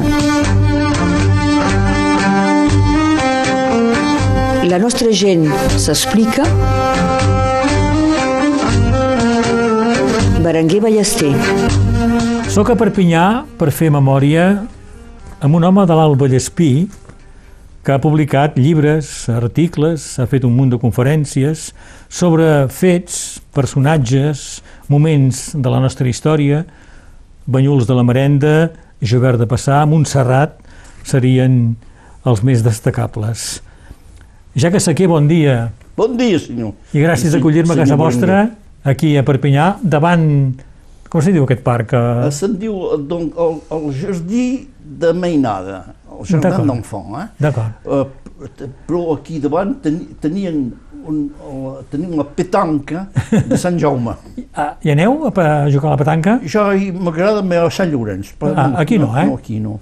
memòria. La nostra gent s'explica. Berenguer Ballester. Soc a Perpinyà per fer memòria amb un home de l'Alt Vallespí que ha publicat llibres, articles, ha fet un munt de conferències sobre fets, personatges, moments de la nostra història, Banyuls de la Merenda, Jobert de Passar, Montserrat, serien els més destacables. Ja que Saquer, bon dia. Bon dia, senyor. I gràcies sí, d'acollir-me a casa vostra, aquí a Perpinyà, davant... Com se diu aquest parc? Eh, se'n diu donc, el, el Jardí de Mainada, el Jardí d'Enfant. Eh? D'acord. Uh, però aquí davant ten, tenien un, tenim una petanca de Sant Jaume. Ah, hi aneu a jugar a la petanca? Jo m'agrada més a Sant Llorenç. Però ah, aquí no, no, eh? No, aquí no.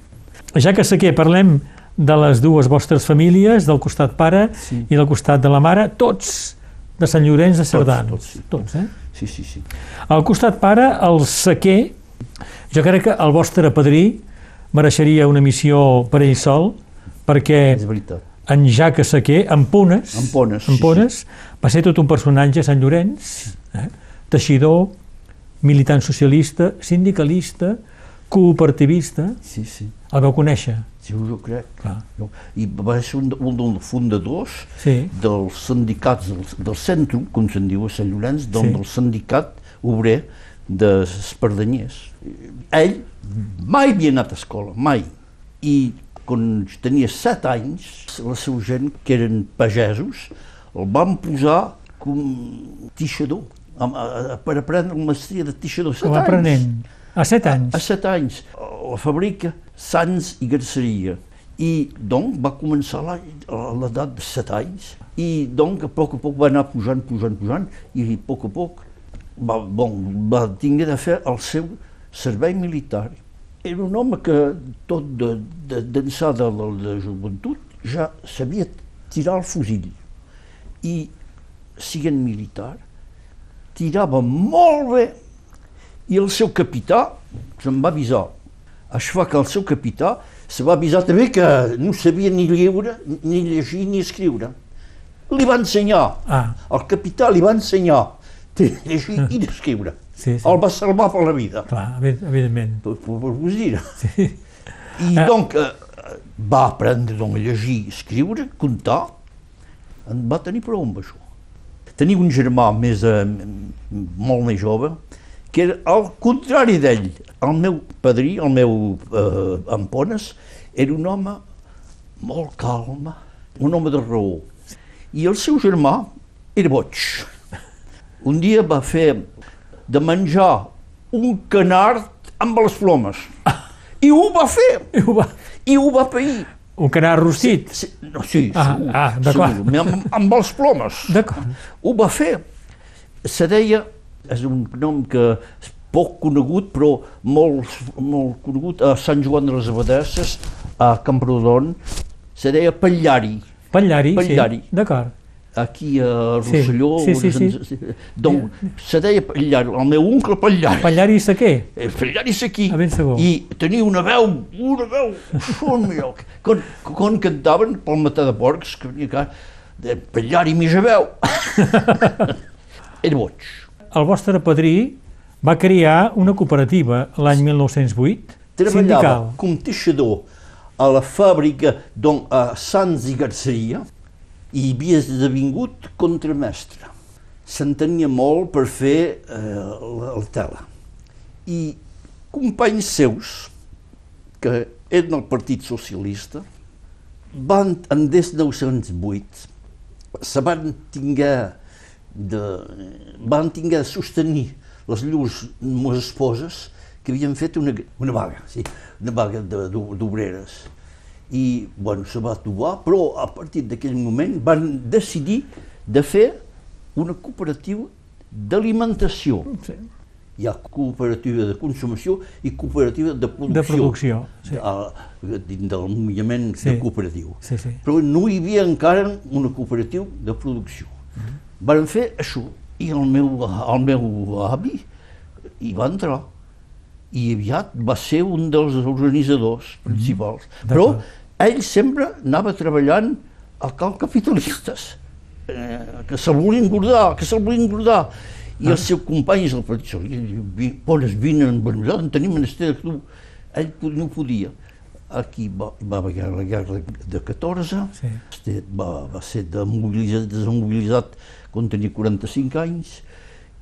Ja que sé que parlem de les dues vostres famílies, del costat pare sí. i del costat de la mare, tots de Sant Llorenç de Cerdans. Tots, tots, sí. tots eh? Sí, sí, sí. Al costat pare, el sequer, jo crec que el vostre padrí mereixeria una missió per ell sol, perquè en Jacques Sequer, en Punes, en Punes, en Punes sí, sí. va ser tot un personatge a Sant Llorenç, eh? teixidor, militant socialista, sindicalista, cooperativista. Sí, sí. El vau conèixer? Sí, jo crec. Clar. No? I va ser un, un dels fundadors sí. dels sindicats del, del centre, com se'n diu a Sant Llorenç, del, sí. del sindicat obrer d'Espardanyers. Ell mai havia anat a escola, mai. I quan tenia set anys, la seva gent, que eren pagesos, el van posar com tixador, a, a, a, per aprendre la mestria de tixador. Set va aprenent. A set anys? A, a set anys. La fàbrica Sants i Garceria. I doncs va començar a l'edat de set anys i doncs a poc a poc va anar pujant, pujant, pujant i a poc a poc va, bon, va tingué de fer el seu servei militar. Era un home que tot d'ençà de, de, de, de joventut ja sabia tirar el fusil i siguent militar tirava molt bé i el seu capità se'n va avisar. Això fa que el seu capità se va avisar també que no sabia ni lliure, ni llegir, ni escriure. Li va ensenyar, ah. el capità li va ensenyar llegir i d'escriure. Sí, sí. El va salvar per la vida. Clar, evidentment. Per, per, per vos dir. Sí. I eh. donc eh, va aprendre donc, a llegir, escriure, comptar. En va tenir prou amb això. Tenia un germà més, eh, molt més jove, que era al contrari d'ell. El meu padrí, el meu eh, Ampones, era un home molt calma, un home de raó. I el seu germà era boig. Un dia va fer de menjar un canard amb les plomes. I ho va fer. I ho va, I ho va pair. Un canard rostit? Sí, no, sí, ah, segur, ah, d'acord. Amb, amb els plomes. D'acord. Ho va fer. Se deia és un nom que és poc conegut, però molt, molt conegut a Sant Joan de les Abadesses, a Camprodon, se deia Pallari. Pallari, Pallari. sí, d'acord. Aquí a Rosselló, sí, sí, sí, sí. doncs se deia Pallari, el meu oncle Pallari. Pallari Saquer? Eh, Pallari Saquer. A ben segur. I tenia una veu, una veu, millor, quan, quan cantaven pel matar de porcs, que venia que de Pallari mitja veu. Era boig el vostre padrí va crear una cooperativa l'any 1908, Treballava sindical. com teixidor a la fàbrica d'on a Sants i Garceria i havia esdevingut contramestre. S'entenia molt per fer eh, la, la tela. I companys seus, que eren el Partit Socialista, van, en des 1908, se van tinguer de, van tinguer de sostenir les llurs meves esposes que havien fet una, una vaga, sí, una vaga d'obreres. I, bueno, se va trobar, però a partir d'aquell moment van decidir de fer una cooperativa d'alimentació. Sí. Hi ha cooperativa de consumació i cooperativa de producció. De producció, sí. A, dins del moviment sí. de cooperatiu. Sí, sí. Però no hi havia encara una cooperativa de producció. Mm -hmm van fer això i el meu, el meu avi hi va entrar i aviat va ser un dels organitzadors principals. Però ell sempre anava treballant a cal capitalistes, eh, que se'l volien engordar, que se'l volien engordar. I els seus companys del partit socialista, pones, vine, nosaltres en tenim menester de tu. Ell no podia. Aquí va, va haver la guerra de 14, Sí. va, va ser demobilitzat, demobilitzat quan tenia 45 anys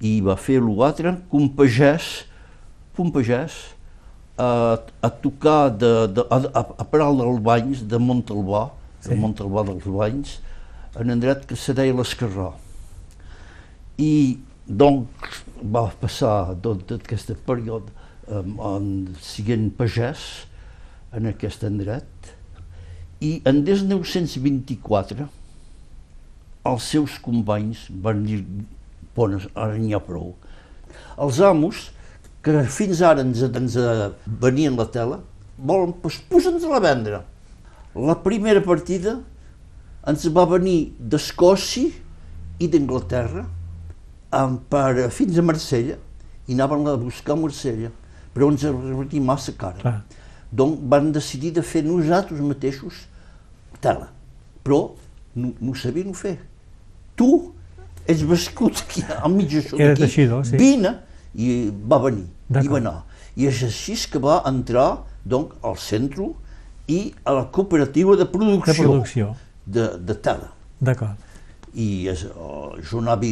i va fer l'altre que un pagès, un pagès a, a tocar de, de, a, a, a Paral dels Banys, de Montalbà, Sí. de Montalbà dels Banys, en indret que se deia l'Escarrà. I doncs va passar tot, tot aquest període um, en, siguent pagès en aquest indret i en 1924 els seus companys van dir bones, ara n'hi ha prou. Els amos, que fins ara ens, ens venien la tela, volen, doncs posa'ns a vendre. La primera partida ens va venir d'Escòcia i d'Anglaterra per, fins a Marsella i anàvem a buscar a Marsella, però ens va massa cara. Clar. Donc van decidir de fer nosaltres mateixos tela, però no, no sabien fer. Tu ets bascut aquí, al mig d'això d'aquí, sí. vine, i va venir, i va anar. I és així que va entrar donc, al centre i a la cooperativa de producció, De producció. de, de tela. D'acord. I és, uh, jo anava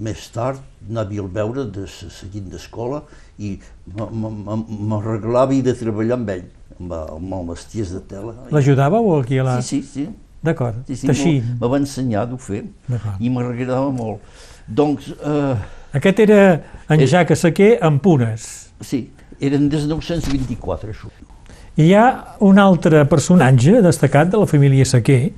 més tard, anava a veure de, seguint d'escola i m'arreglava de treballar amb ell, amb, amb el vesties de tela. L'ajudàveu aquí a la... Sí, sí, sí. D'acord, sí, sí teixint. Me va ensenyar d'ho fer i m'agradava molt. Doncs, eh, Aquest era en Jacques Saquer amb punes. sí, eren des de 1924, això. I hi ha un altre personatge destacat de la família Saquer,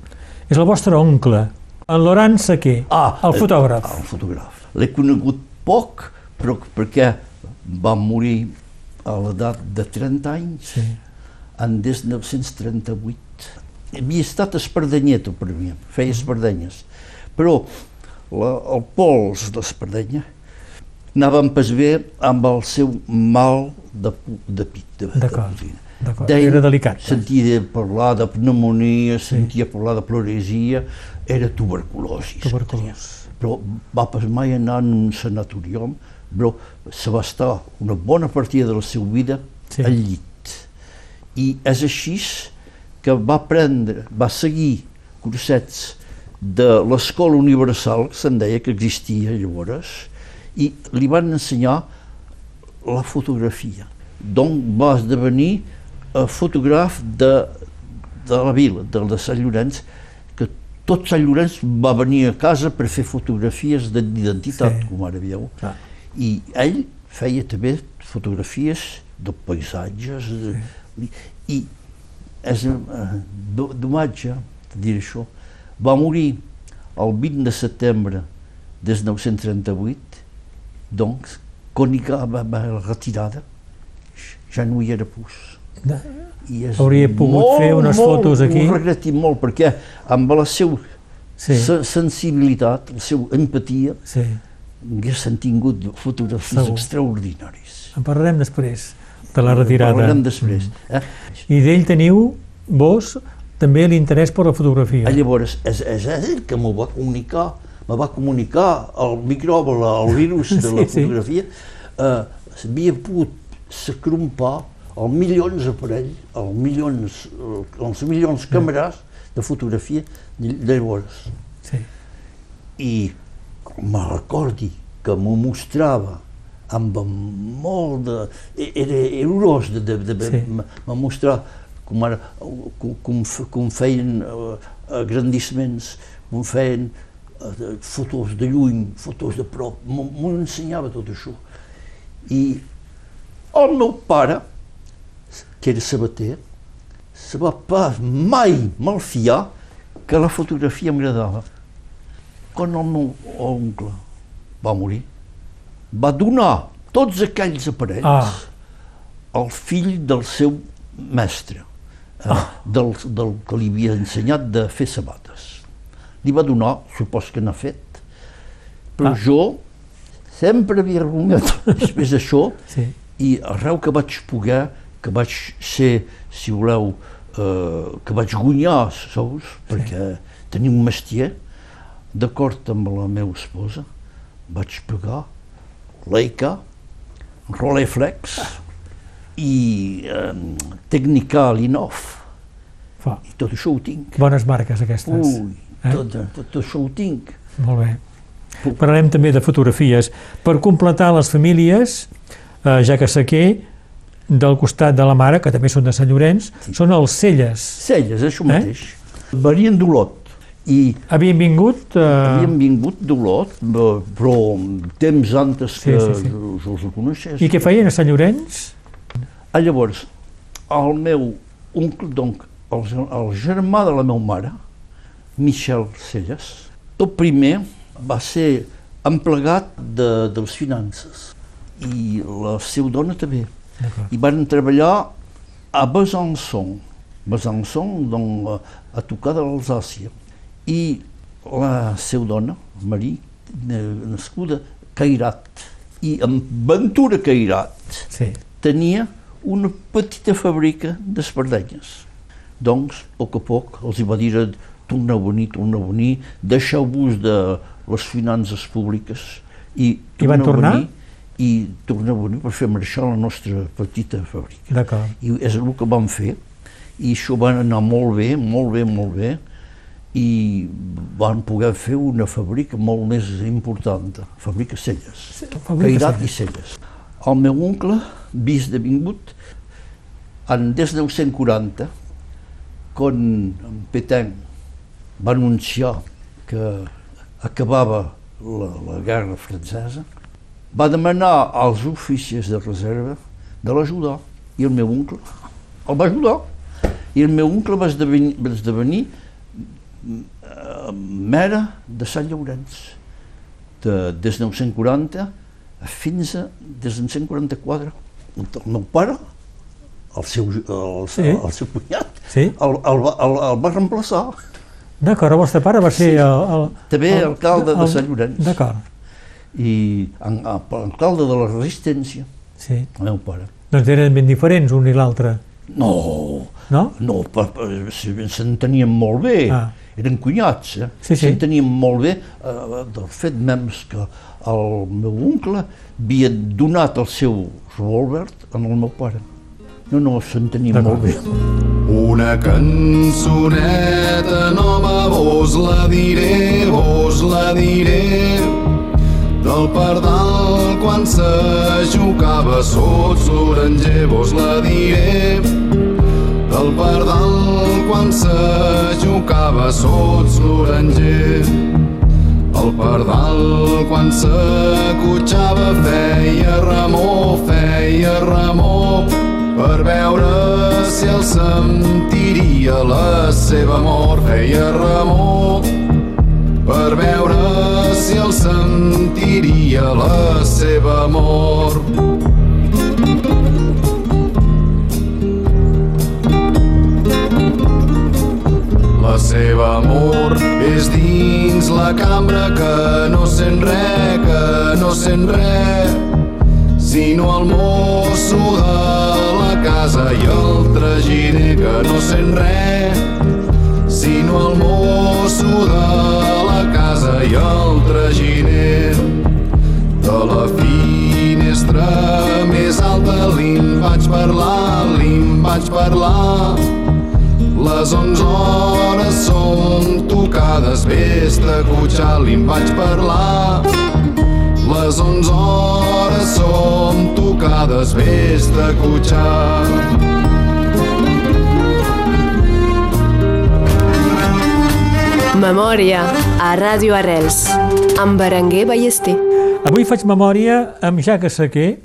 és el vostre oncle, en Laurent Saquer, el fotògraf. Ah, el fotògraf. L'he conegut poc, però perquè va morir a l'edat de 30 anys, Sí. en 1938. Havia estat espardenyeto per mi, feia espardenyes. Però la, el pols d'espardenya anava en pas bé amb el seu mal de, de pit. De, de Deia- era delicat. Sentia parlar de pneumonia, sentia parlar de pleuresia, era tuberculosi. Tuberculós. Però va pas mai anar en un sanatorium, però se va estar una bona partida de la seva vida Sí. al llit. I és així que va prendre, va seguir cursets de l'escola universal, que se'n deia que existia llavors, i li van ensenyar la fotografia. Donc va esdevenir eh, fotògraf de, de la vila, de, de Sant Llorenç, que tot Sant Llorenç va venir a casa per fer fotografies de- d'identitat, Sí. com ara veieu. Clar. I ell feia també fotografies de paisatges, de, i és eh, d'homatge, dir això, va morir el 20 de setembre de 1938, doncs, quan va, la retirada, ja no hi era pus. I és Hauria pogut fer unes molt, fotos aquí. Ho regreti molt, perquè amb la seva Sí, se- sensibilitat, la seva empatia, sí. haguessin tingut fotografies Segur. extraordinaris. En parlarem després de la retirada. Mm. Parlarem després. Eh? I d'ell teniu, vos, també l'interès per la fotografia. Ah, Llavors, és, és ell que m'ho va comunicar, me va comunicar el microbi, el virus de la Sí, fotografia, eh, havia pogut s'acrompar els milions aparell, els milions, eh, els milions càmeres de fotografia de llavors. Sí. I me recordi que m'ho mostrava amb molt de... Era, era horrós de, de, de, Sí. me mostrar com, ara, com, com, feien uh, agrandissements, com feien fotos de lluny, fotos de prop, m'ho ensenyava tot això. I el meu pare, que era sabater, se va pas mai malfiar que la fotografia m'agradava. Quan el meu oncle va morir, va donar tots aquells aparells Ah. al fill del seu mestre, eh, del, del que li havia ensenyat de fer sabates. Li va donar, supos que n'ha fet, però Ah. jo sempre havia argumentat després d'això Sí. i arreu que vaig poder, que vaig ser, si voleu, eh, que vaig guanyar sous, perquè tenia un mestier, d'acord amb la meva esposa, vaig pagar Leica, Rolleiflex i eh, Tècnica Linov. Fa. I tot això ho tinc. Bones marques aquestes. Ui, Eh? tot, tot això ho tinc. Molt bé. Parlarem també de fotografies. Per completar les famílies, eh, ja que Saquer, del costat de la mare, que també són de Sant Llorenç, són els Celles. Celles, això Eh? mateix. Varien d'Olot. I Havien vingut... Eh, havien vingut d'Olot, però temps antes Sí, que sí, sí. jo els coneixés. I què feien a Sant Llorenç? Ah, llavors, el meu oncle, donc, el, el germà de la meva mare, Michel Celles, el primer va ser emplegat de, de les finances i la seva dona també. I van treballar a Besançon, Besançon, donc, a tocar de l'Alsàcia. I la seva dona, Marie, eh, nascuda Cairat, i amb Ventura Cairat, Sí. tenia una petita fàbrica d'espardenyes. Doncs, a poc a poc, els hi va dir torneu a venir, torneu a venir, deixeu-vos de les finances públiques i, I van a tornar? venir i torneu a venir per fer marxar la nostra petita fàbrica. I és el que vam fer i això va anar molt bé, molt bé, molt bé i van poder fer una fàbrica molt més important, fàbrica Celles. Cairat i Celles. El meu oncle, vist de vingut, en 1940, quan en Petain va anunciar que acabava la, la guerra francesa, va demanar als oficis de reserva de l'ajudar. I el meu oncle el va ajudar. I el meu oncle va esdevenir, va esdevenir eh, mera de Sant Llorenç de, des de 1940 fins a des de 1944. El meu pare, el seu, el, Sí. el, el seu cunyat, Sí? el, el, el, el va reemplaçar. D'acord, el vostre pare va ser el... el També el- alcalde de el- Sant Llorenç. D'acord, I en, alcalde de la Resistència, sí. el meu pare. Doncs eren ben diferents un i l'altre, No, no? no, s'entenien molt bé. Ah. Eren cunyats, eh? Sí, sí. S'entenien molt bé. Eh, del fet mems que el meu oncle havia donat el seu revòlver al meu pare. No, no, s'entenien molt bé. Una cançoneta nova vos la diré, vos la diré. Del pardal quan se jugava sots l'oranger vos la diré. Del pardal quan se jugava sots l'oranger. El pardal quan s'acotxava feia remor, feia remor per veure si el sentiria la seva mort feia remor per veure si el sentiria la seva mort. La seva amor és dins la cambra que no sent res, que no sent res, sinó el mosso de la casa i el traginer que no sent res, sinó el mosso de la casa i el traginer. De la finestra més alta li'n vaig parlar, li'n vaig parlar, les onze hores són tocades, vés-te a cotxar, li'n vaig parlar. Les onze hores són tocades, vés-te a cotxar. Memòria a Ràdio Arrels amb Berenguer Ballester. Avui faig memòria amb Jacques Saquer,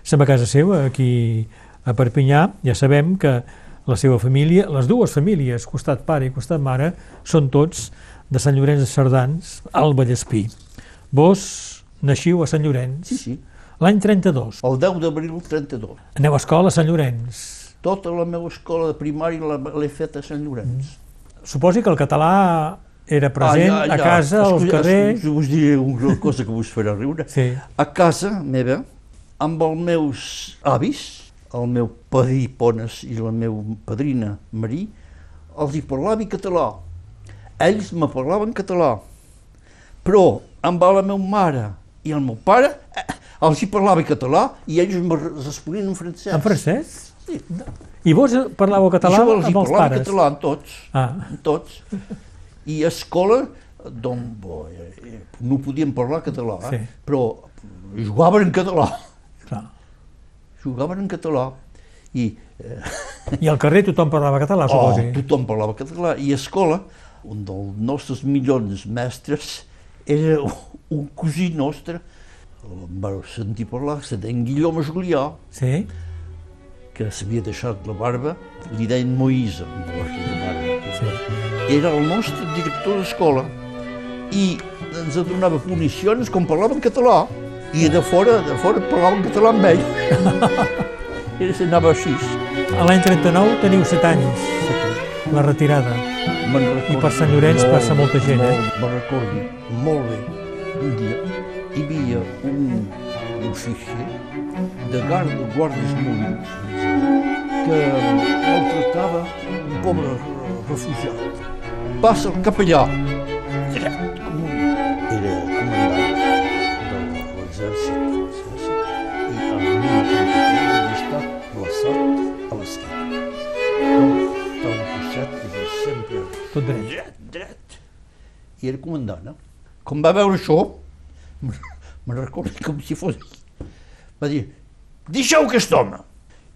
som a casa seva, aquí a Perpinyà. Ja sabem que la seva família, les dues famílies, costat pare i costat mare, són tots de Sant Llorenç de Cerdans, al Vallespí. Vos naixiu a Sant Llorenç Sí, sí. l'any 32. El 10 d'abril 32. Aneu a escola a Sant Llorenç. Tota la meva escola de primària l'he feta a Sant Llorenç. Suposi que el català era present a casa, als Escolta, carrers... Us, us diré una cosa que us farà riure. Sí, A casa meva amb els meus avis, el meu padrí Pones i la meva padrina Marí, els hi parlava català. Ells me parlaven català. Però amb la meva mare i el meu pare eh, els hi parlava català i ells me responien en francès. En francès? Sí. I vos parlàveu català I jo els amb els pares? català amb tots, Ah, amb tots. I a escola, doncs, bo, eh, no podíem parlar català, eh? Sí. però jugaven en català. clar. Jugaven en català. I eh, I al carrer tothom parlava català, oh, suposo. tothom parlava català. I a escola, un dels nostres millors mestres era un cosí nostre, em va sentir parlar, se deien Guillaume Julià, Sí? que s'havia deixat la barba, li deien barba. Sí. Era el nostre director d'escola i ens donava punicions com parlava en català i de fora, de fora parlava en català amb ell. Era anava així. A l'any 39 teniu 7 anys, la retirada. Me'n recordo I per Sant Llorenç passa molta gent, eh? molt, Me'n recordo molt bé. Un dia hi havia un oficier de guarda, guardes molins que maltractava un pobre refugiat. Passa el capellà, Tot dret. dret, dret. I era comandant, eh? Com va veure això, me'n recordo com si fos... Va dir, deixeu aquest home.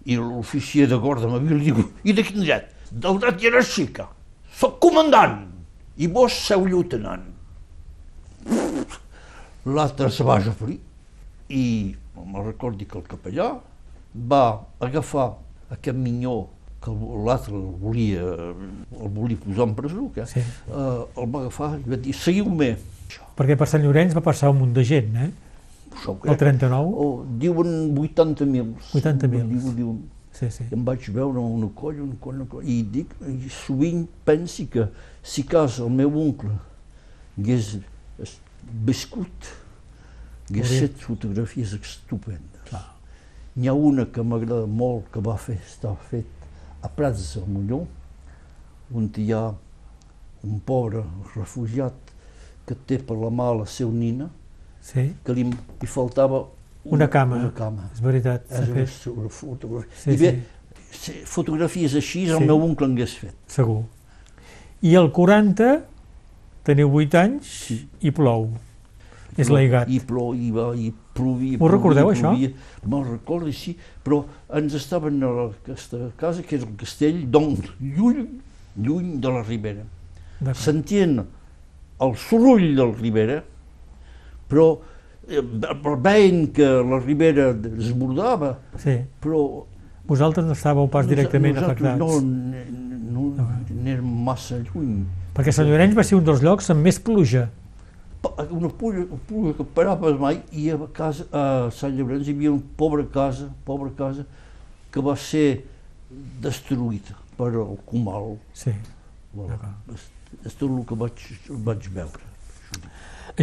I l'oficier de guarda m'havia li diu, i de quin dret? Del dret jeràrquica. Soc comandant i vos seu lieutenant. L'altre se va referir i me'n recordi que el capellà va agafar aquest minyó que l'altre el volia, el volia posar en presó, que, Sí. eh, el va agafar i va dir, seguiu-me. Perquè per Sant Llorenç va passar un munt de gent, eh? això El crec. 39? Oh, diuen 80.000. 80.000. Diu, diuen, Sí, sí. Em vaig veure una colla, una colla, una colla, i dic, i sovint pensi que si cas el meu oncle hagués viscut, hagués fet fotografies estupendes. N'hi ha una que m'agrada molt, que va fer, està fet a Prats del Molló, on hi ha un pobre refugiat que té per la mà la seva nina, Sí, que li, li faltava Una cama. Una cama. és veritat. És una, fet, una fotografia. Sí, I bé, sí. fotografies així el Sí. meu oncle en hagués fet. Segur. I el 40 teniu 8 anys Sí. i plou. És l'aigat. I plou, i va, i plovia. Ho recordeu, plovia, això? plovia. Me'n recordo, sí, però ens estaven a aquesta casa, que és el castell, doncs, lluny, lluny de la Ribera. Sentien el soroll de la Ribera, però eh, veient que la Ribera desbordava, Sí. però Vosaltres no estàveu pas directament nosaltres afectats. no, no, no, anérem massa lluny. Perquè Sant Llorenç va ser un dels llocs amb més pluja. Pa- una pluja, una pluja que parava mai i a, casa, a Sant Llorenç hi havia una pobra casa, pobra casa que va ser destruïda per el Comal. Sí. Bueno, és, tot el que vaig, vaig veure.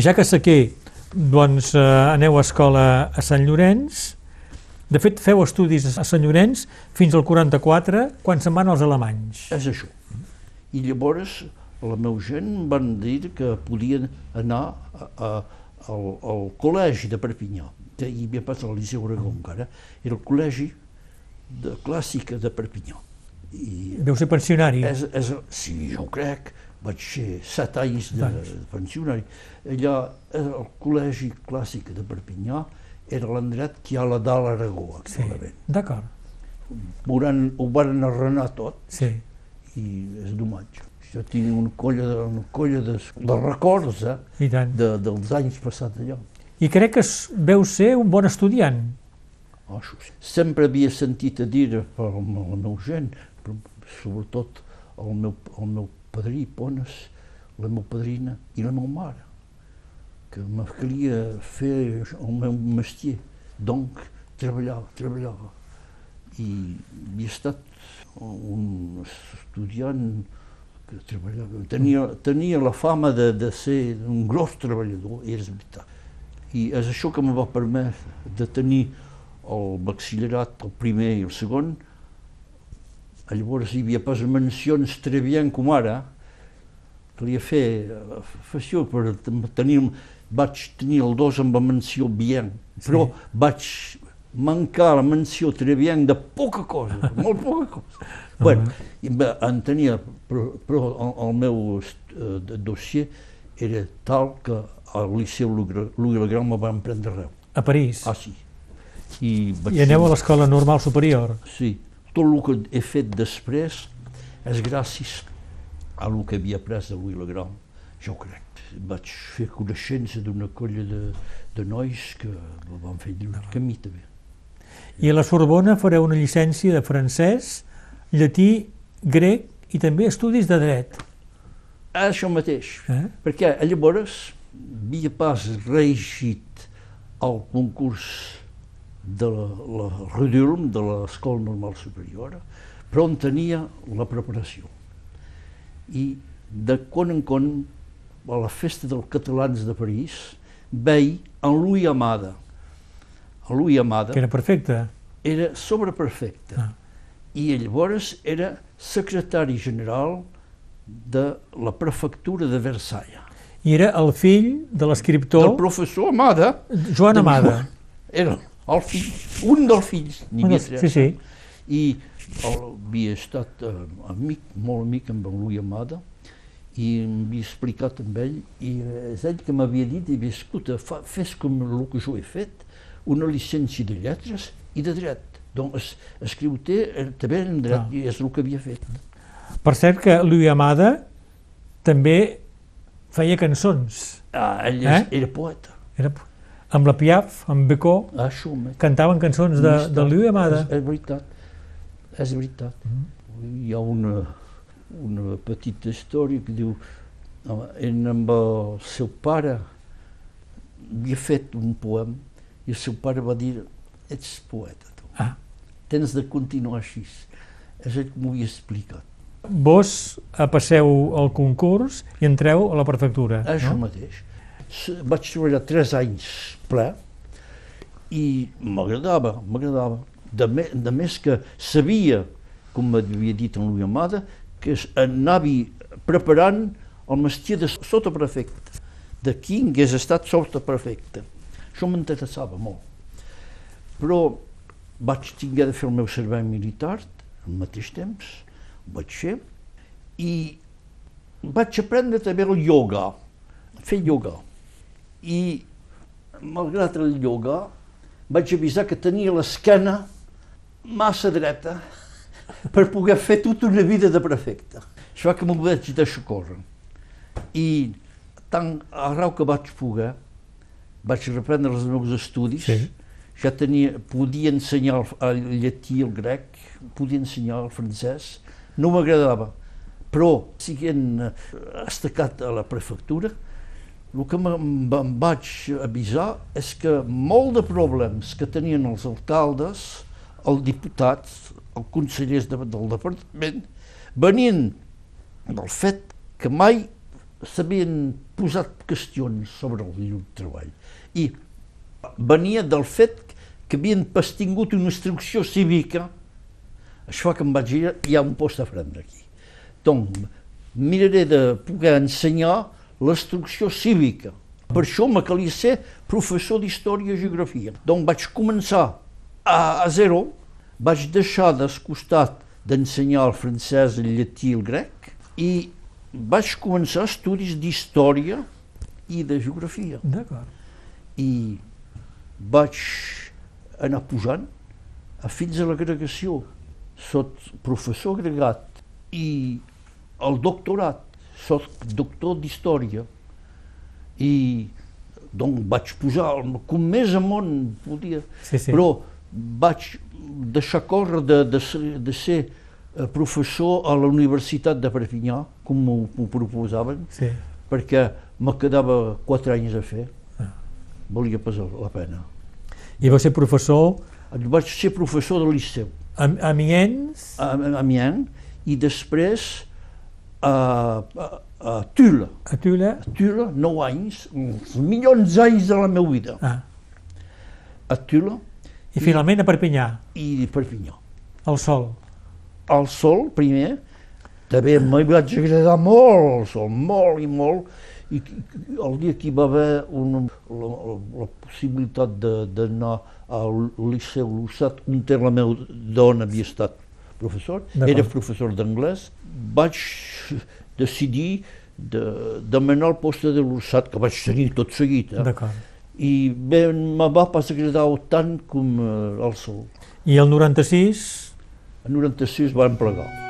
Ja que sequer, doncs eh, aneu a escola a Sant Llorenç. De fet, feu estudis a Sant Llorenç fins al 44, quan se'n van els alemanys. És això. I llavors la meva gent van dir que podien anar a, a, al, al col·legi de Perpinyà, que hi havia pas al Liceu Aragó encara, era el col·legi de clàssica de Perpinyà. I Deu ser pensionari. És, és, sí, jo ho crec. Vaig ser set anys de, de pensionari. Allà, el col·legi clàssic de Perpinyà era l'endret que hi ha a la dalt Aragó, Sí, actualment. d'acord. Ho, van, arrenar tot Sí. i és d'homatge. Jo tinc una colla de, una colla de, de records eh, de, dels anys passats allà. I crec que veu ser un bon estudiant. Oh. Sempre havia sentit a dir per la meva gent, però sobretot el meu, el meu padrí, Pones, la meva padrina i la meva mare, que me calia fer el meu mestier. Donc, treballava, treballava. I havia estat un estudiant que treballava. Tenia, tenia la fama de, de ser un gros treballador, i és veritat. I és això que me va permetre de tenir el batxillerat, el primer i el segon, llavors hi havia pas mencions très bien com ara, calia fer afecció per tenir, vaig tenir el dos amb la menció bien, però sí. vaig mancar la menció très bien de poca cosa, molt poca cosa. bueno, en tenia, però, però el, el meu eh, dossier era tal que al Liceu Grand me van prendre arreu. A París? Ah, sí. I, I aneu a l'Escola Normal Superior? Sí. Tot el que he fet després és gràcies a el que havia après de Grand, jo crec. Vaig fer coneixença d'una colla de, de nois que van fer un camí també. I a la Sorbona fareu una llicència de francès, llatí, grec i també estudis de dret. Això mateix, eh? perquè llavors havia pas reeixit el concurs de la, la Redulm, de l'Escola Normal Superior, però on tenia la preparació. I de quan en quan, a la festa dels catalans de París, veia en Louis Amada. Louis Amada... Que era perfecte. Era sobreperfecte. Ah. I llavors era secretari general de la prefectura de Versailles. I era el fill de l'escriptor... Del professor Amada. Joan Amada. Era el fill, un dels fills, n'hi havia tres. Sí, sí. I el, havia estat uh, amic, molt amic amb en Louis Amada, i m'havia explicat amb ell, i és ell que m'havia dit, i escolta, fa, fes com el que jo he fet, una llicència de lletres i de dret. Doncs escriu-te eh, també en dret, ah. i és el que havia fet. Per cert que Louis Amada també feia cançons. Ah, ell eh? era poeta. Era, amb la Piaf, amb Becó, ah, cantaven cançons de, de Louis Amada. És, és veritat, és veritat. Mm -hmm. Hi ha una, una petita història que diu ell amb el seu pare havia fet un poem i el seu pare va dir ets poeta tu. Ah. Tens de continuar així. És el que m'ho havia explicat. Vos passeu el concurs i entreu a la prefectura, Això no? mateix. Vaig treballar tres anys ple i m'agradava, m'agradava. De, me, de més que sabia, com m'havia dit en Louis Amada, que anava preparant el mestier de sotaprefecte, de qui hagués estat sotaprefecte. Això m'interessava molt. Però vaig tinguer de fer el meu servei militar al mateix temps, vaig fer i vaig aprendre també el ioga, fer ioga. I malgrat el ioga vaig avisar que tenia l'esquena massa dreta per poder fer tota una vida de prefecte. Això que m'ho vaig deixar córrer. I tant arreu que vaig poder, vaig reprendre els meus estudis, sí. ja tenia, podia ensenyar el, el llatí, el grec, podia ensenyar el francès, no m'agradava. Però, siguent eh, estacat a la prefectura, el que em vaig avisar és que molt de problemes que tenien els alcaldes, els diputats, els consellers de, del departament, venien del fet que mai s'havien posat qüestions sobre el lloc de treball. I venia del fet que havien pastingut una instrucció cívica això que em vaig dir, hi ha un post a prendre aquí. Donc, miraré de poder ensenyar l'instrucció cívica. Per això me calia ser professor d'història i geografia. Donc vaig començar a, a zero, vaig deixar descostat d'ensenyar el francès, el llatí i el grec i vaig començar estudis d'història i de geografia. D'acord. I vaig anar pujant a fins a l'agregació sóc professor agregat i el doctorat, sóc doctor d'història i doncs vaig posar com més amunt podia, sí, sí. però vaig deixar córrer de, de, de ser eh, professor a la Universitat de Perpinyà, com m'ho proposaven, sí. perquè me quedava quatre anys a fer. Ah. Volia passar la pena. I va ser professor? Vaig ser professor del Liceu. Amiens? A, Amiens, i després a, a, a Tula. A Tula? A Tula, nou anys, uns milions d'anys de la meva vida. Ah. A Tula, I finalment a Perpinyà, i Perpinyà. el sol. El sol, primer, també m'hi vaig agradar molt el sol, molt i molt, i el dia que hi va haver una, la, la, la possibilitat de- d'anar al Liceu Lussat, on té la meva dona havia estat professor, era professor d'anglès, vaig decidir de demanar el poste de l'Ursat, que vaig tenir tot seguit, eh? I bé, me va pas agradar tant com eh, el sol. I el 96, En 96 van plegar.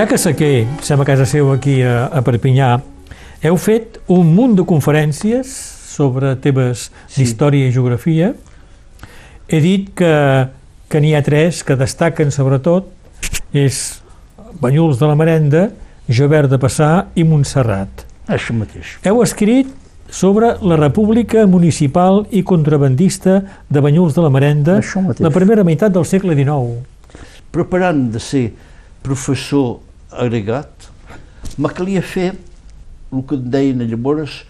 Ja que Saquer, som a casa seu aquí a, a Perpinyà, heu fet un munt de conferències sobre temes Sí. d'història i geografia. He dit que, que n'hi ha tres que destaquen sobretot, és Banyuls de la Merenda, Jovert de Passà i Montserrat. Això mateix. Heu escrit sobre la República Municipal i Contrabandista de Banyuls de la Merenda, la primera meitat del segle XIX. Preparant de ser professor agregat, me calia fer el que en deien llavors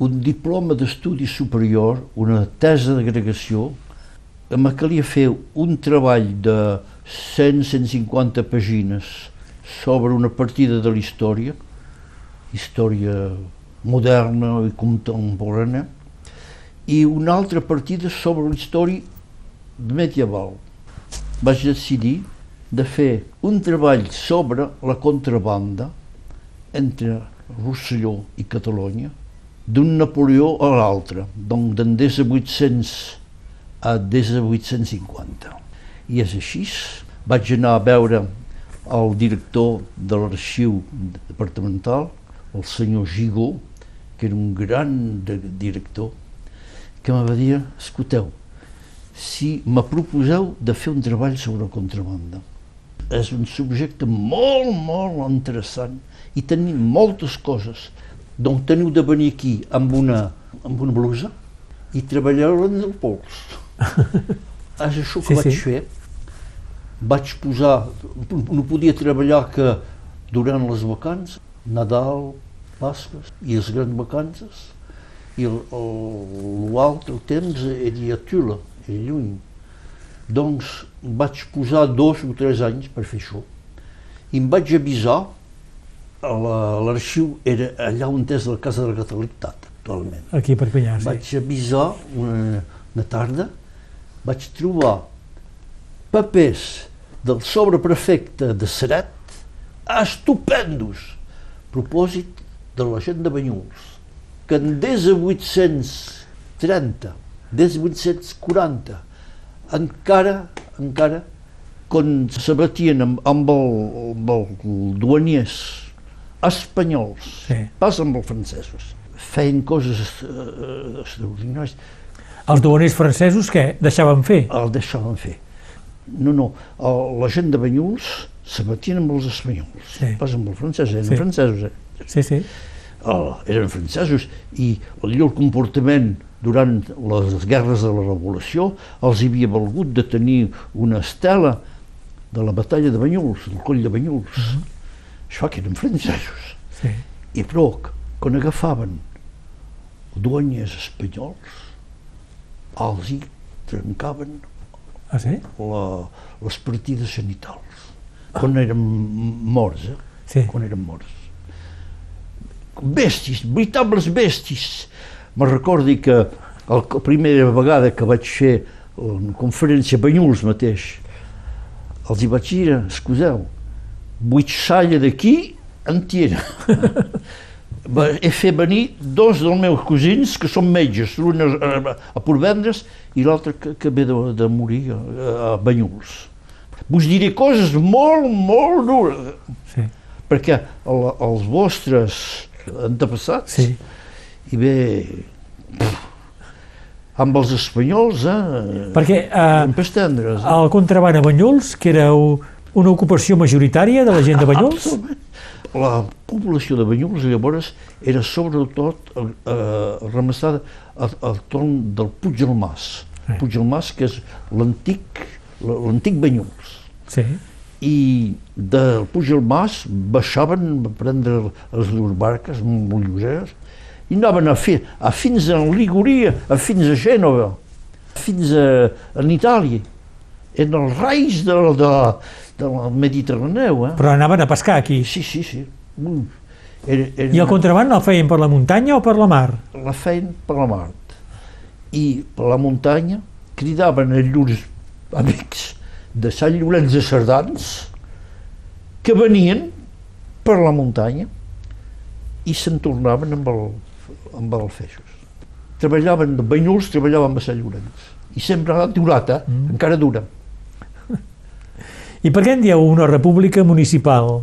un diploma d'estudi superior, una tesa d'agregació, me calia fer un treball de 100-150 pàgines sobre una partida de la història, història moderna i contemporània, i una altra partida sobre la història medieval. Vaig decidir de fer un treball sobre la contrabanda entre Rosselló i Catalunya d'un Napoleó a l'altre, donc d'en 1800 a 1850. I és així. Vaig anar a veure el director de l'arxiu departamental, el senyor Gigó, que era un gran de- director, que me va dir, escolteu, si me proposeu de fer un treball sobre contrabanda, és un subjecte molt, molt interessant i tenim moltes coses. Donc teniu de venir aquí amb una, amb una blusa i treballar-la en el pols. és això que Sí, vaig sí. fer. Vaig posar, no podia treballar que durant les vacances, Nadal, Pasques i les grans vacances, i l'altre temps era a Tula, era lluny. Doncs vaig posar dos o tres anys per fer això. I em vaig avisar, a la- l'arxiu era allà on és la Casa de la Catalitat actualment. Aquí a Perpinyà, sí. Vaig avisar una, una tarda, vaig trobar papers del sobreprefecte de Seret estupendos, a propòsit de la gent de Banyuls, que en 1830, 1840, encara, encara, quan se batien amb, amb, el, amb el duaniers espanyols, Sí. pas amb els francesos, feien coses eh, extraordinàries, Els duaners francesos, què? Deixaven fer? el deixaven fer. No, no, el, la gent de Banyuls se batien amb els espanyols, Sí. pas amb els francesos, eren Sí. francesos. Eh? Sí, sí. Oh, eren francesos i el comportament durant les guerres de la Revolució els havia valgut de tenir una estela de la batalla de Banyuls, del coll de Banyuls. Això que eren francesos. sí. I però, quan agafaven duanyes espanyols, els hi trencaven Ah, sí? la, les partides sanitals, quan eren morts, eh? Sí. quan eren morts. Bèsties, veritables bèsties. Me recordi que El, la primera vegada que vaig fer una conferència a Banyuls mateix, els hi vaig dir, excuseu, vuit salla d'aquí en. Va- He fet venir dos dels meus cosins que són metges, l'un a, a, Portvendres i l'altre que, que ve de, de morir a, a Banyuls. Vos diré coses molt, molt dures, Sí, perquè el, els vostres antepassats sí. I bé pff, amb els espanyols eh, Perquè eh, en pestendres eh? el contraban a Banyuls, que era una ocupació majoritària de la gent de Banyuls, Absolutament. La població de Banyuls llavors era sobretot eh, eh, ramassada al, al torn del Puig del Mas. Sí. Puig del Mas, que és l'antic l'antic Banyuls. sí. I del Puig del Mas baixaven a prendre les dues barques molt lleugeres i anaven a, fi, a fins a Liguria, a fins a Gènova, fins a, a Itàlia. En els raigs de, de, del Mediterràneu. Eh? Però anaven a pescar aquí. Sí, sí, sí. Ui. Era, era I el contraban el feien per la muntanya o per la mar? la feien per la mar. I per la muntanya cridaven a llurs amics de Sant Llorenç de Cerdans que venien per la muntanya i se'n tornaven amb el, amb el feixos. Treballaven de Banyuls, treballaven a Sant Llorenç. I sempre ha durat, eh? Mm. Encara dura. I per què en dieu una república municipal?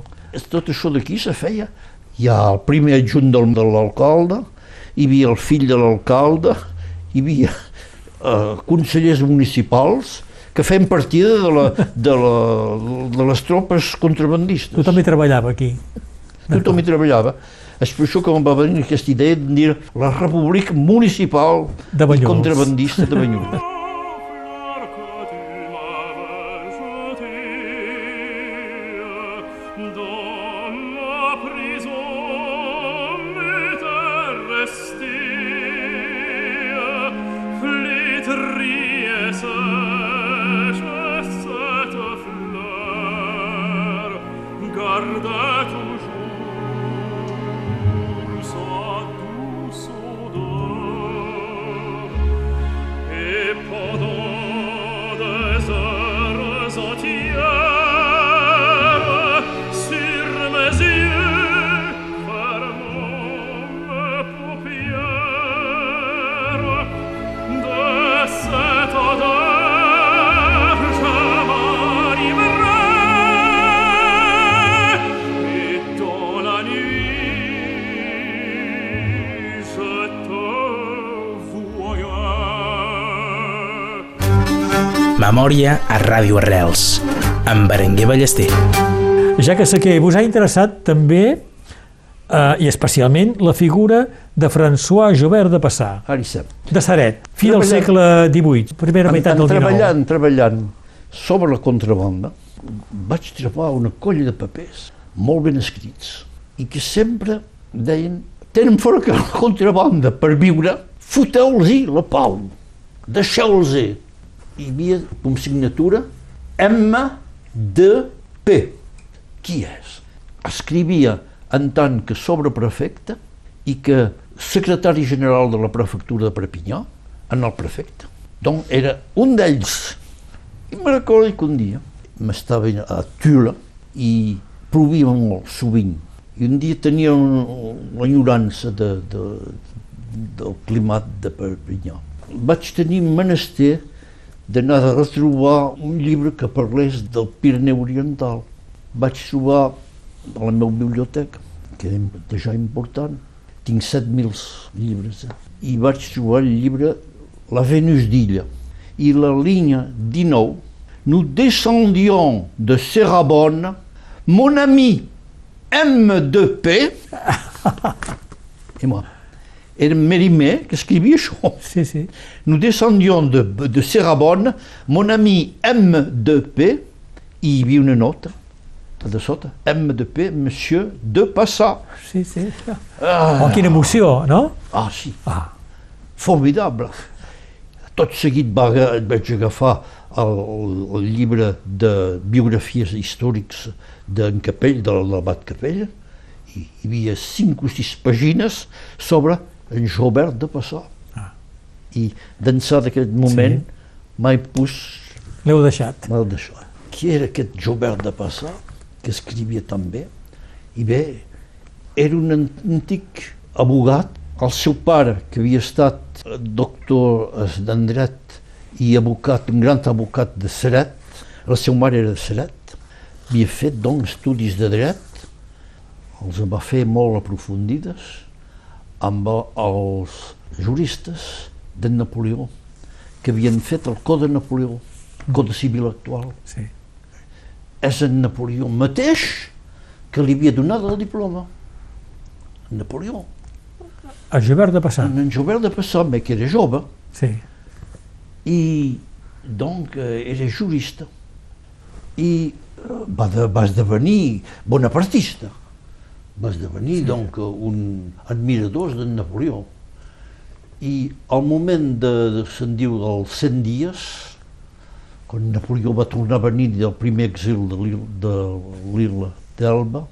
tot això d'aquí se feia. Hi ha el primer adjunt del, de l'alcalde, hi havia el fill de l'alcalde, hi havia eh, consellers municipals que feien partida de, la, de, la, de les tropes contrabandistes. Tothom hi treballava aquí. Tothom hi treballava. És per això que em va venir aquesta idea de dir la república municipal De i contrabandista de Banyuls. Memòria a Ràdio Arrels, amb Berenguer Ballester. Ja que sé que vos ha interessat també, eh, i especialment, la figura de François Jobert de Passà, de Saret, fi del segle XVIII, primera En- meitat del XIX. treballant, treballant sobre la contrabanda, vaig trobar una colla de papers molt ben escrits i que sempre deien tenen fora que la contrabanda per viure, foteu-los-hi la pau, deixeu-los-hi. Hi havia com signatura M.D.P. Qui és? Escrivia en tant que sobreprefecte i que secretari general de la prefectura de Perpinyà en el prefecte. Doncs era un d'ells. I me recordo que un dia m'estava a Tula i plovia molt sovint. I un dia tenia l'enyorança de, de, del climat de Perpinyà. Vaig tenir menester d'anar a retrobar un llibre que parlés del Pirineu Oriental. Vaig trobar a la meva biblioteca, que és ja important, tinc 7.000 llibres, eh? i vaig trobar el llibre La Vénus d'Illa. I la línia 19, nous descendions de Serrabonne, mon ami M2P, et moi, era Mérimée que escrivia això. Sí, sí. Nous descendions de, de Serrabonne, mon ami M2P, i hi havia una nota a de sota, M2P, monsieur de Passà. sí, sí. Ah, Oh, quina emoció, no? ah sí, Ah, formidable. Tot seguit va, vaig agafar el, el llibre de biografies històrics d'en Capell, de l'abat Capella, i hi havia cinc o sis pàgines sobre en Jobert de Passà. Ah. I d'ençà d'aquest moment Sí. mai pus L'heu deixat. mal d'això. Qui era aquest Jobert de Passà, que escrivia tan bé? I bé, era un an- antic abogat. El seu pare, que havia estat eh, doctor eh, en dret i abocat, un gran abocat de Seret, la seva mare era de Seret, havia fet doncs estudis de dret, els va fer molt aprofundides amb el- els juristes de Napoleó, que havien fet el Code de Napoleó, Code Civil actual. Sí. És en Napoleó mateix que li havia donat el diploma. En Napoleó. A Gilbert de Passar. En, en Jobert de Passame, que era jove, Sí. i donc eh, era jurista. I eh, va, de, va esdevenir bonapartista. Va esdevenir, sí. donc, un admirador de Napoleó. I al moment de, de se'n diu dels 100 dies, quan Napoleó va tornar a venir del primer exil de l'illa d'Elba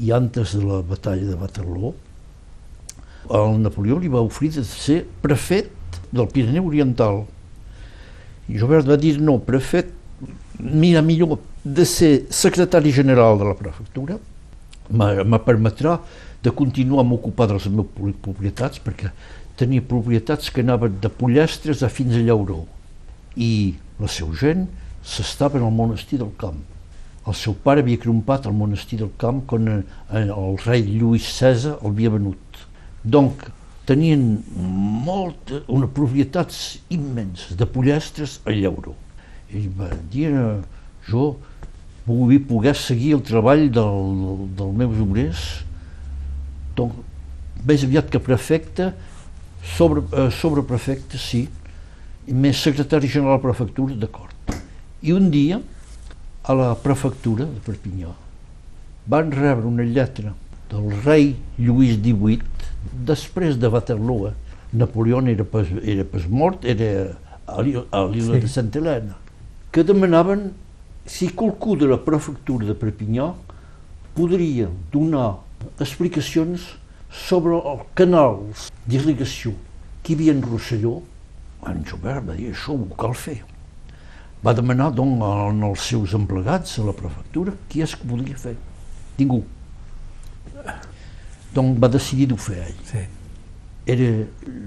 i antes de la batalla de Waterloo, el Napoleó li va oferir de ser prefet del Pirineu Oriental. I Jobert va dir, no, prefet, mira, millor de ser secretari general de la prefectura, me me permetrà de continuar m'ocupar de les meves pro- propietats, perquè tenia propietats que anaven de Pollestres a fins a Llauró. I la seu gent s'estava en el monestir del camp. El seu pare havia crompat al monestir del camp quan eh, el rei Lluís Cèsar l'havia venut. Donc, tenien molt, una propietats immenses de Pollestres a Llauró. I va dir, eh, jo vull poder seguir el treball del, dels meus obrers, donc, més aviat que prefecte, sobre, eh, sobreprefecte, sí, i més secretari general de la prefectura, d'acord. I un dia, a la prefectura de Perpinyà, van rebre una lletra del rei Lluís XVIII, després de Waterloo. Napoleó era pas, era pas mort, era a l'illa Sí. de Santa Helena, que demanaven si qualcú de la prefectura de Perpinyà podria donar explicacions sobre els canals d'irrigació que hi havia en Rosselló. En Jobert va dir, això ho cal fer. Va demanar doncs, als seus emplegats a la prefectura qui és que podia fer. Ningú. Doncs va decidir d'ho fer ell. Sí. Era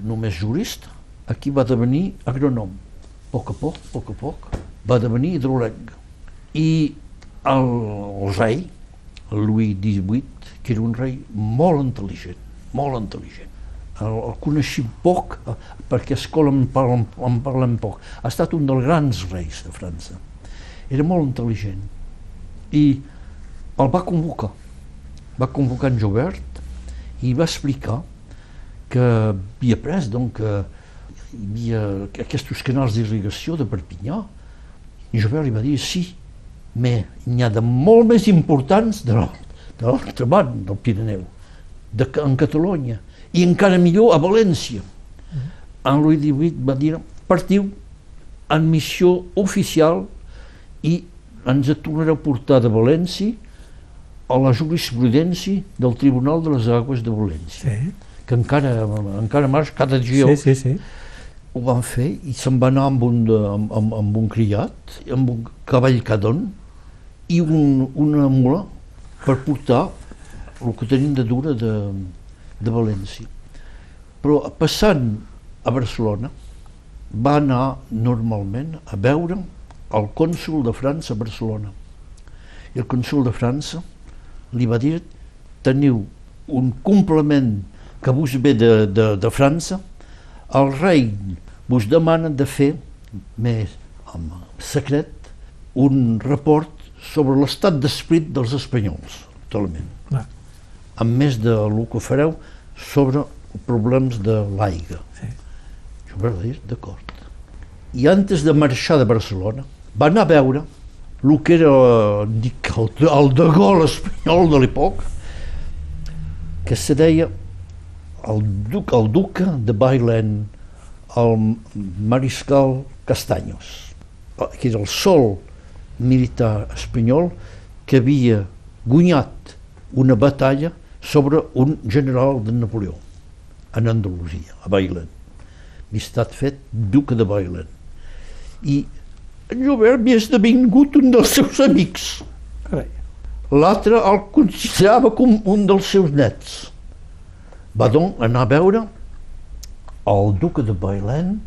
només jurista, aquí va devenir agronòm. A poc a poc, a poc a poc, va devenir hidròleg. I el, el rei, el Louis XVIII, que era un rei molt intel·ligent, molt intel·ligent. El, el coneixia poc, perquè a escola en parlen, en parlen poc. Ha estat un dels grans reis de França. Era molt intel·ligent. I el va convocar. Va convocar en Jobert i va explicar que havia pres donc, que hi havia aquests canals d'irrigació de Perpinyà. I Jobert li va dir sí, n'hi ha de molt més importants de l'al- de l'altre band del Pirineu, de, en Catalunya, i encara millor a València. En Louis XVIII va dir partiu en missió oficial i ens tornareu a portar de València a la jurisprudència del Tribunal de les Aigües de València Sí. que encara, encara marxa cada dia Sí, sí, sí. ho van fer i se'n va anar amb un, de, amb, amb, amb un criat, amb un cavall cadon i un, una mula per portar el que tenien de dura de, de València. Però passant a Barcelona va anar normalment a veure el cònsul de França a Barcelona. I el cònsul de França li va dir teniu un complement que vos ve de, de, de França, el rei vos demana de fer més en secret un report sobre l'estat d'esprit dels espanyols, totalment. Clar. Amb més de lo que fareu sobre problemes de l'aigua. Sí. Jo vaig dir, d'acord. I antes de marxar de Barcelona, va anar a veure el que era dic, el, el de Gaulle espanyol de l'època, que se deia el, duc, el duque de Bailen, el mariscal Castaños, que era el sol militar espanyol que havia guanyat una batalla sobre un general de Napoleó en Andalusia, a Bailen. havia estat fet duca de Bailen. I en Jobert havia esdevingut un dels seus amics. L'altre el considerava com un dels seus nets. Va doncs anar a veure el duca de Bailen,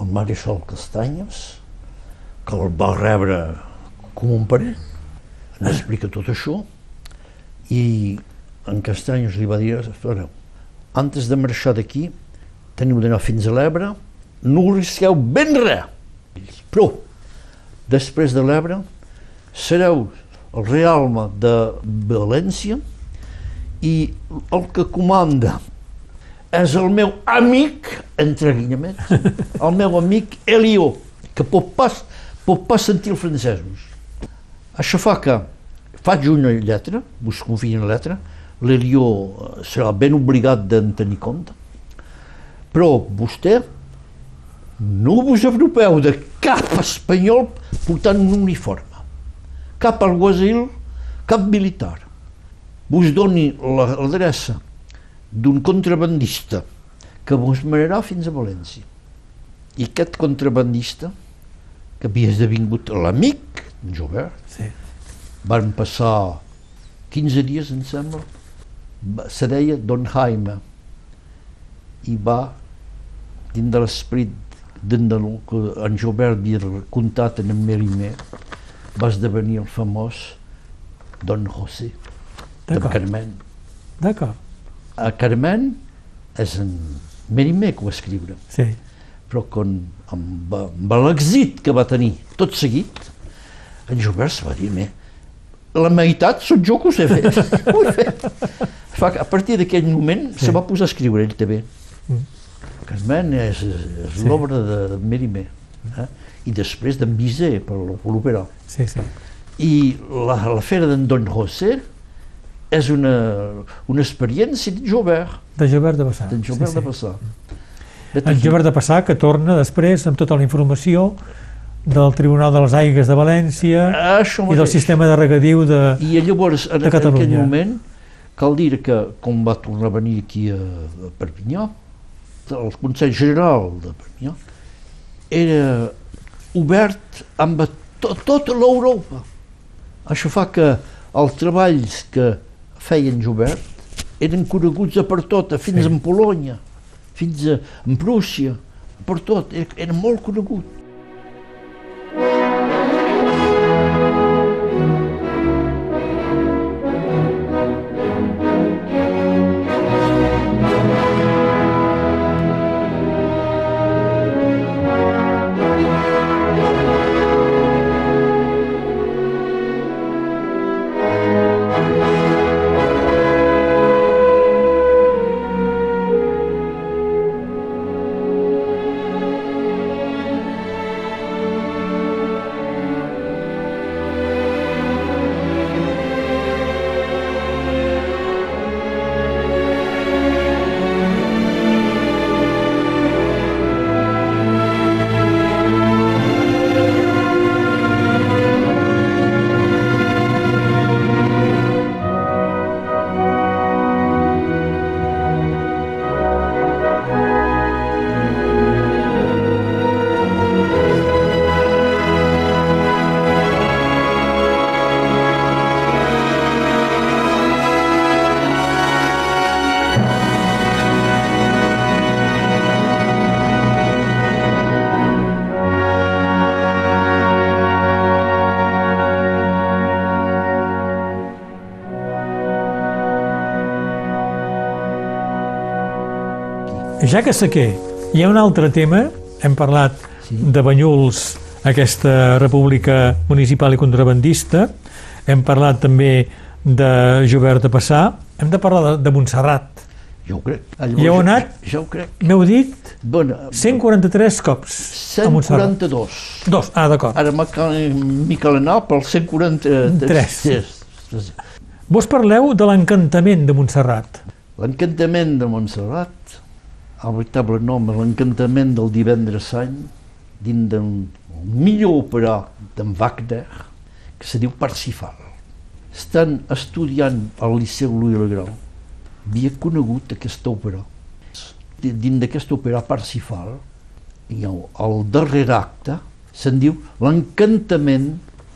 el mareixal Castanyes, que el va rebre com un parent. Ens explica tot això i en Castanyes li va dir, "Espereu, antes de marxar d'aquí, teniu d'anar fins a l'Ebre, no risqueu ben res. Però, després de l'Ebre, sereu el realme de València i el que comanda és el meu amic, entre guinyaments, el meu amic Elio, que pot pas, pot pas sentir els francesos. Això fa que faig una lletra, vos confio en la lletra, l'Elio serà ben obligat d'en tenir compte, però vostè no vos apropeu de cap espanyol portant un uniforme, cap alguacil, cap militar. Vos doni la- l'adreça d'un contrabandista que vos manarà fins a València. I aquest contrabandista, que havia esdevingut l'amic, en Jobert, Sí. van passar 15 dies, em sembla, se deia Don Jaime, i va, dins de l'esperit del que en Jobert havia contat en Mérimée, va esdevenir el famós Don José, de. Carmen. D'acord. A Carmen és en Mérimée que ho va escriure, Sí. però con, amb, amb l'èxit que va tenir tot seguit, en Jobert va dir, "Me, la meitat sóc jo que us he fet. Ho he fet. Fa que a partir d'aquell moment Sí. se va posar a escriure ell també. Mm. Carmen és, és, és Sí. l'obra de, de Mérimée. Eh? I després d'en Bizet per l- per l'òpera. Sí, sí. I la, la fera d'en Don José és una, una experiència de Jobert, De Jobert de Bassà. d'en Jobert sí, de sí. passar. En Jobert de Passà, que torna després amb tota la informació del Tribunal de les Aigues de València Això i del sistema de regadiu de... I llavors, en, de en aquell Catalunya. moment, cal dir que, com va tornar a venir aquí a, a Perpinyà, el Consell General de Perpinyà era obert amb to, tota l'Europa. Això fa que els treballs que feien Jobert eren coneguts a per tota, fins Sí. en Polònia, fins a, en Prússia, per tot, era, era molt conegut. Ja que sé què, hi ha un altre tema, hem parlat Sí. de Banyuls, aquesta república municipal i contrabandista, hem parlat també de Jobert de Passà, hem de parlar de, de Montserrat. Jo ho crec. Hi heu anat? Ja ho crec. M'heu dit Bueno, 143 cops a Montserrat. 142. Dos, ah, d'acord. Ara m'ha m'hi cal anar pel 143. Tres. Vos parleu de l'encantament de Montserrat. L'encantament de Montserrat, el veritable nom l'encantament del divendres sant, dins del millor òpera d'en Wagner, que se diu Parsifal. Estan estudiant al Liceu Louis le Grand. Havia conegut aquesta òpera. Dins d'aquesta òpera Parsifal el darrer acte se'n diu l'encantament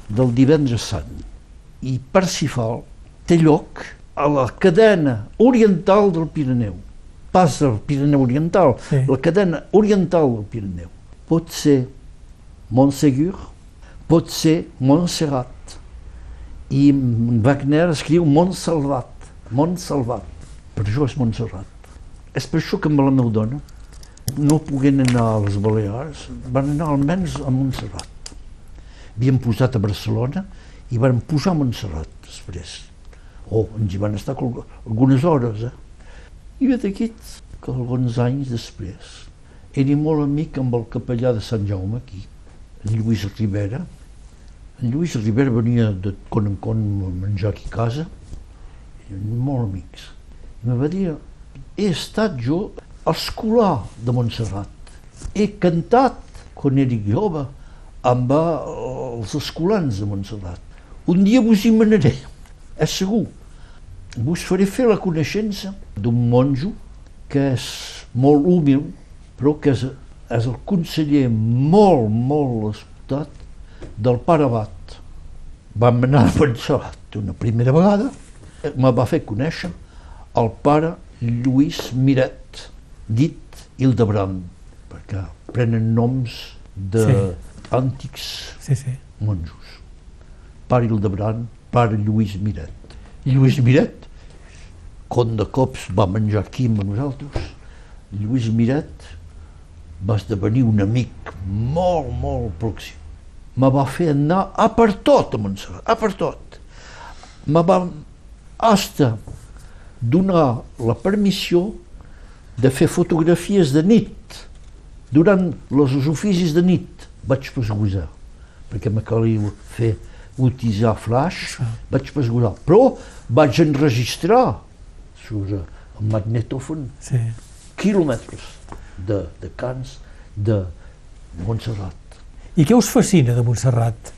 del divendres sant. I Parsifal té lloc a la cadena oriental del Pirineu. Passa el Pirineu oriental, Sí. la cadena oriental del Pirineu. Pot ser Montsegur, pot ser Montserrat. I Wagner escriu Montsalvat, Montsalvat. Per això és Montserrat. És per això que amb la meva dona, no poguent anar a les Balears, van anar almenys a Montserrat. Havíem posat a Barcelona i van posar a Montserrat després. O ens hi van estar algunes hores, eh? I ve d'aquí que alguns anys després era molt amic amb el capellà de Sant Jaume aquí, en Lluís Rivera. En Lluís Rivera venia de con en con a menjar aquí a casa, molt amics. I me va dir, he estat jo escolar de Montserrat. He cantat, quan era jove, amb eh, els escolans de Montserrat. Un dia vos hi manaré, és segur. Vos faré fer la coneixença d'un monjo que és molt humil, però que és, és el conseller molt, molt escoltat del pare Abat. Vam anar a Montserrat una primera vegada, me va fer conèixer el pare Lluís Miret, dit Hildebrand, perquè prenen noms d'antics Sí, sí. monjos. Pare Hildebrand, pare Lluís Miret. Lluís Miret, com de cops va menjar aquí amb nosaltres, Lluís Miret va esdevenir un amic molt, molt pròxim. Me va fer anar a per tot a Montserrat, a per tot. Me va hasta donar la permissió de fer fotografies de nit, durant els oficis de nit vaig pesgosar, perquè me calia fer utilitzar flash, vaig pesgosar, però vaig enregistrar sobre el magnetòfon sí. quilòmetres de, de cants de Montserrat. I què us fascina de Montserrat?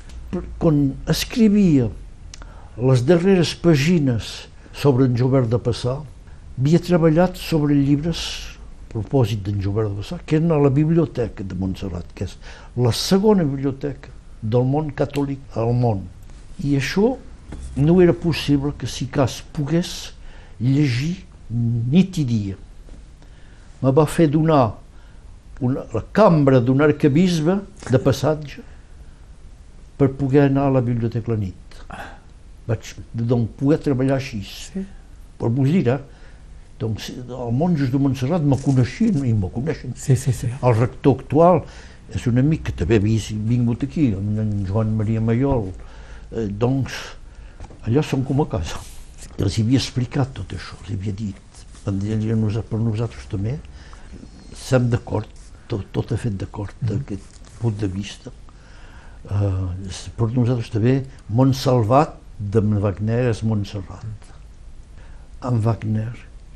Quan escrivia les darreres pàgines sobre en Jobert de Passà, havia treballat sobre llibres a propòsit d'en Jobert de Passà, que eren a la biblioteca de Montserrat, que és la segona biblioteca del món catòlic al món. I això no era possible que si cas pogués llegir nit i dia. Me va fer donar una, la cambra d'un arcabisbe de passatge per poder anar a la biblioteca la nit. Vaig doncs, poder treballar així. Sí. Per vos dir, eh? Doncs, els monjos de Montserrat me coneixien i me coneixen. Sí, sí, sí. El rector actual és un amic que també havia vingut aquí, en Joan Maria Maiol. Eh, doncs, allà som com a casa. Els havia explicat tot això, els havia dit. Van dir a nosaltres, per nosaltres també, estem d'acord, tot, tot ha fet d'acord d'aquest punt de vista. Uh, per nosaltres també, Montsalvat de Wagner és Montserrat. En Wagner,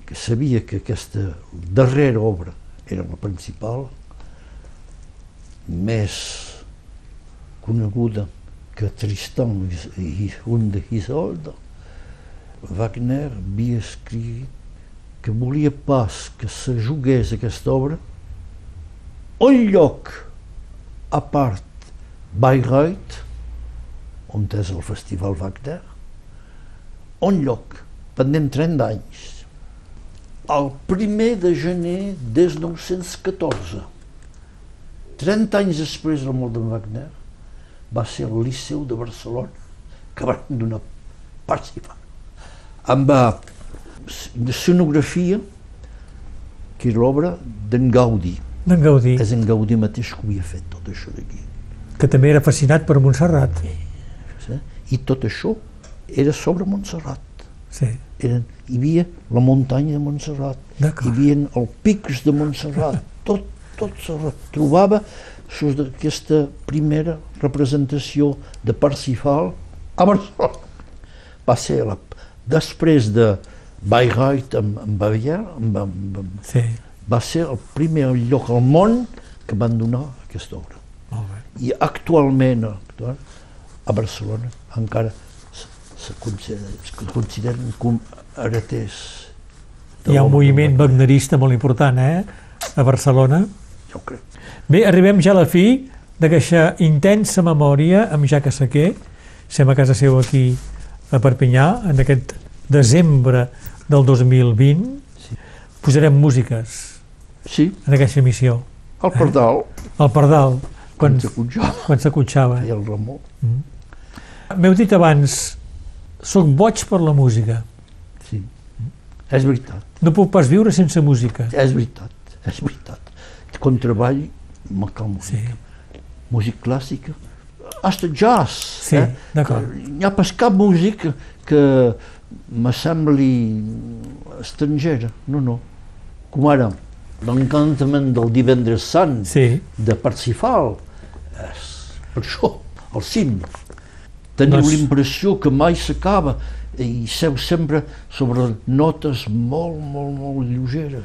que sabia que aquesta darrera obra era la principal, més coneguda que Tristan i un de Isolde, Wagner havia escrit que volia pas que se jugués aquesta obra un lloc a part Bayreuth, on és el Festival Wagner, un lloc pendent 30 anys, el primer de gener des 1914. 30 anys després de la mort de Wagner, va ser el Liceu de Barcelona que van donar amb eh, una escenografia que era l'obra d'en Gaudí. D'en Gaudí, És en Gaudí mateix que havia fet tot això d'aquí. que també era fascinat per Montserrat. Sí? I tot això era sobre Montserrat. Sí. Eren, hi havia la muntanya de Montserrat, hi havia els pics de Montserrat, tot, tot se trobava sus d'aquesta primera representació de Parsifal a Barcelona. Va ser la, després de Bayreuth amb, amb Baviera, amb, amb, amb, Sí, va ser el primer lloc al món que van donar aquesta obra. molt bé. I actualment actual, a Barcelona encara se, consideren, consideren com hereters. Hi ha un moviment Wagner. wagnerista molt important, eh? A Barcelona. jo crec. Bé, arribem ja a la fi d'aquesta intensa memòria amb Jacques Saquer. Sem a casa seu aquí a Perpinyà, en aquest desembre del 2020. Sí. Posarem músiques Sí, en aquesta emissió. al Pardal, El Pardal, quan, quan s'acotxava. i el Ramó. M'heu dit abans, sóc boig per la música. Sí, és veritat, No puc pas viure sense música. és veritat, és veritat. Quan treballo, me cal Sí, música. Música clàssica, hasta jazz. sí, eh? d'acord. N'hi ha pas cap música que me sembli estrangera, no, no. Com ara, l'encantament del divendres sant Sí, de Parsifal, és per això, al cim. Teniu Doncs- l'impressió que mai s'acaba i seu sempre sobre notes molt, molt, molt lleugeres.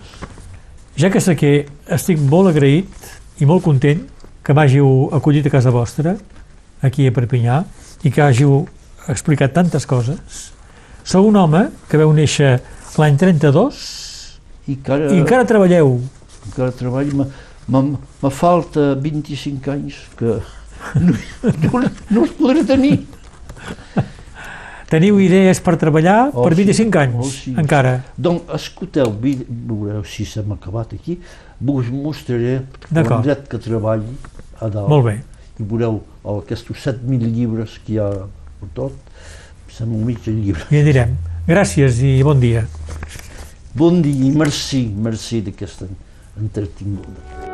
ja que sé que estic molt agraït i molt content que m'hàgiu acollit a casa vostra, aquí a Perpinyà, i que hàgiu explicat tantes coses. Sou un home que veu néixer l'any 32 I encara, i encara treballeu. encara treballo, me, me, me falta 25 anys que no, no, no els podré tenir. Teniu idees per treballar Oh, per sí. 25 anys, Oh, sí. encara. Doncs escolteu, veureu si s'hem acabat aquí, vos mostraré l'endret que treballi a dalt. Molt bé. I veureu aquests 7.000 llibres que hi ha per tot, sembla un mig llibre. I direm. Gràcies i bon dia. Bon dia i merci, merci d'aquesta entretinguda.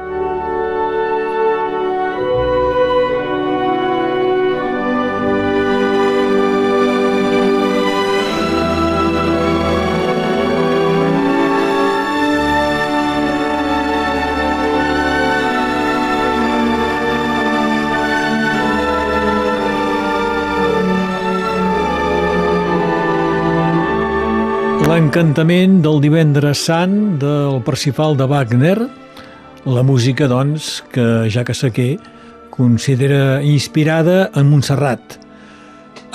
L'encantament del divendres sant del Parsifal de Wagner, la música, doncs, que ja que Saquer considera inspirada en Montserrat.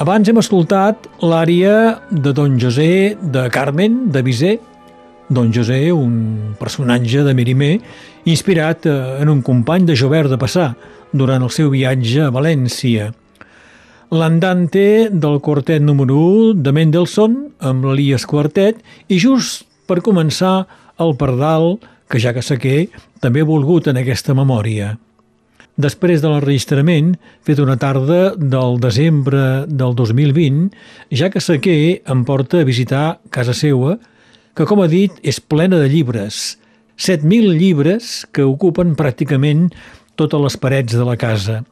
Abans hem escoltat l'ària de Don José de Carmen, de Bizet, Don José, un personatge de Mirimer, inspirat eh, en un company de Jobert de Passà durant el seu viatge a València. L'andante del quartet número 1 de Mendelssohn amb l'Elias Quartet i just per començar el Pardal, que ja que Saquer també ha volgut en aquesta memòria. Després de l'enregistrament, fet una tarda del desembre del 2020, ja que Saquer em porta a visitar casa seua, que, com ha dit, és plena de llibres. 7.000 llibres que ocupen pràcticament totes les parets de la casa.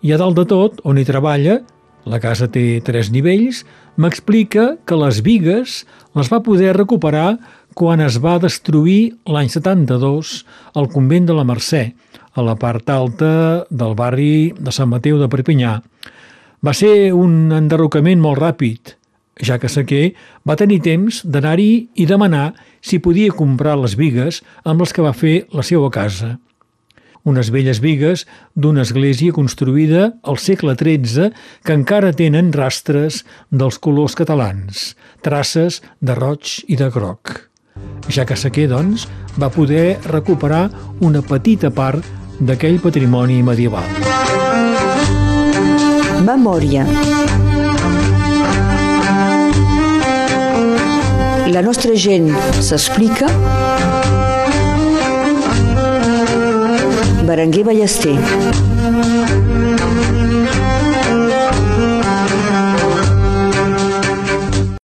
I a dalt de tot, on hi treballa, la casa té tres nivells, m'explica que les vigues les va poder recuperar quan es va destruir l'any 72 el convent de la Mercè, a la part alta del barri de Sant Mateu de Perpinyà. Va ser un enderrocament molt ràpid, ja que Saquer va tenir temps d'anar-hi i demanar si podia comprar les vigues amb les que va fer la seva casa. Unes velles vigues d'una església construïda al segle XIII que encara tenen rastres dels colors catalans, traces de roig i de groc. Ja que Saquer, doncs, va poder recuperar una petita part d'aquell patrimoni medieval. Memòria. La nostra gent s'explica. Berenguer Ballester.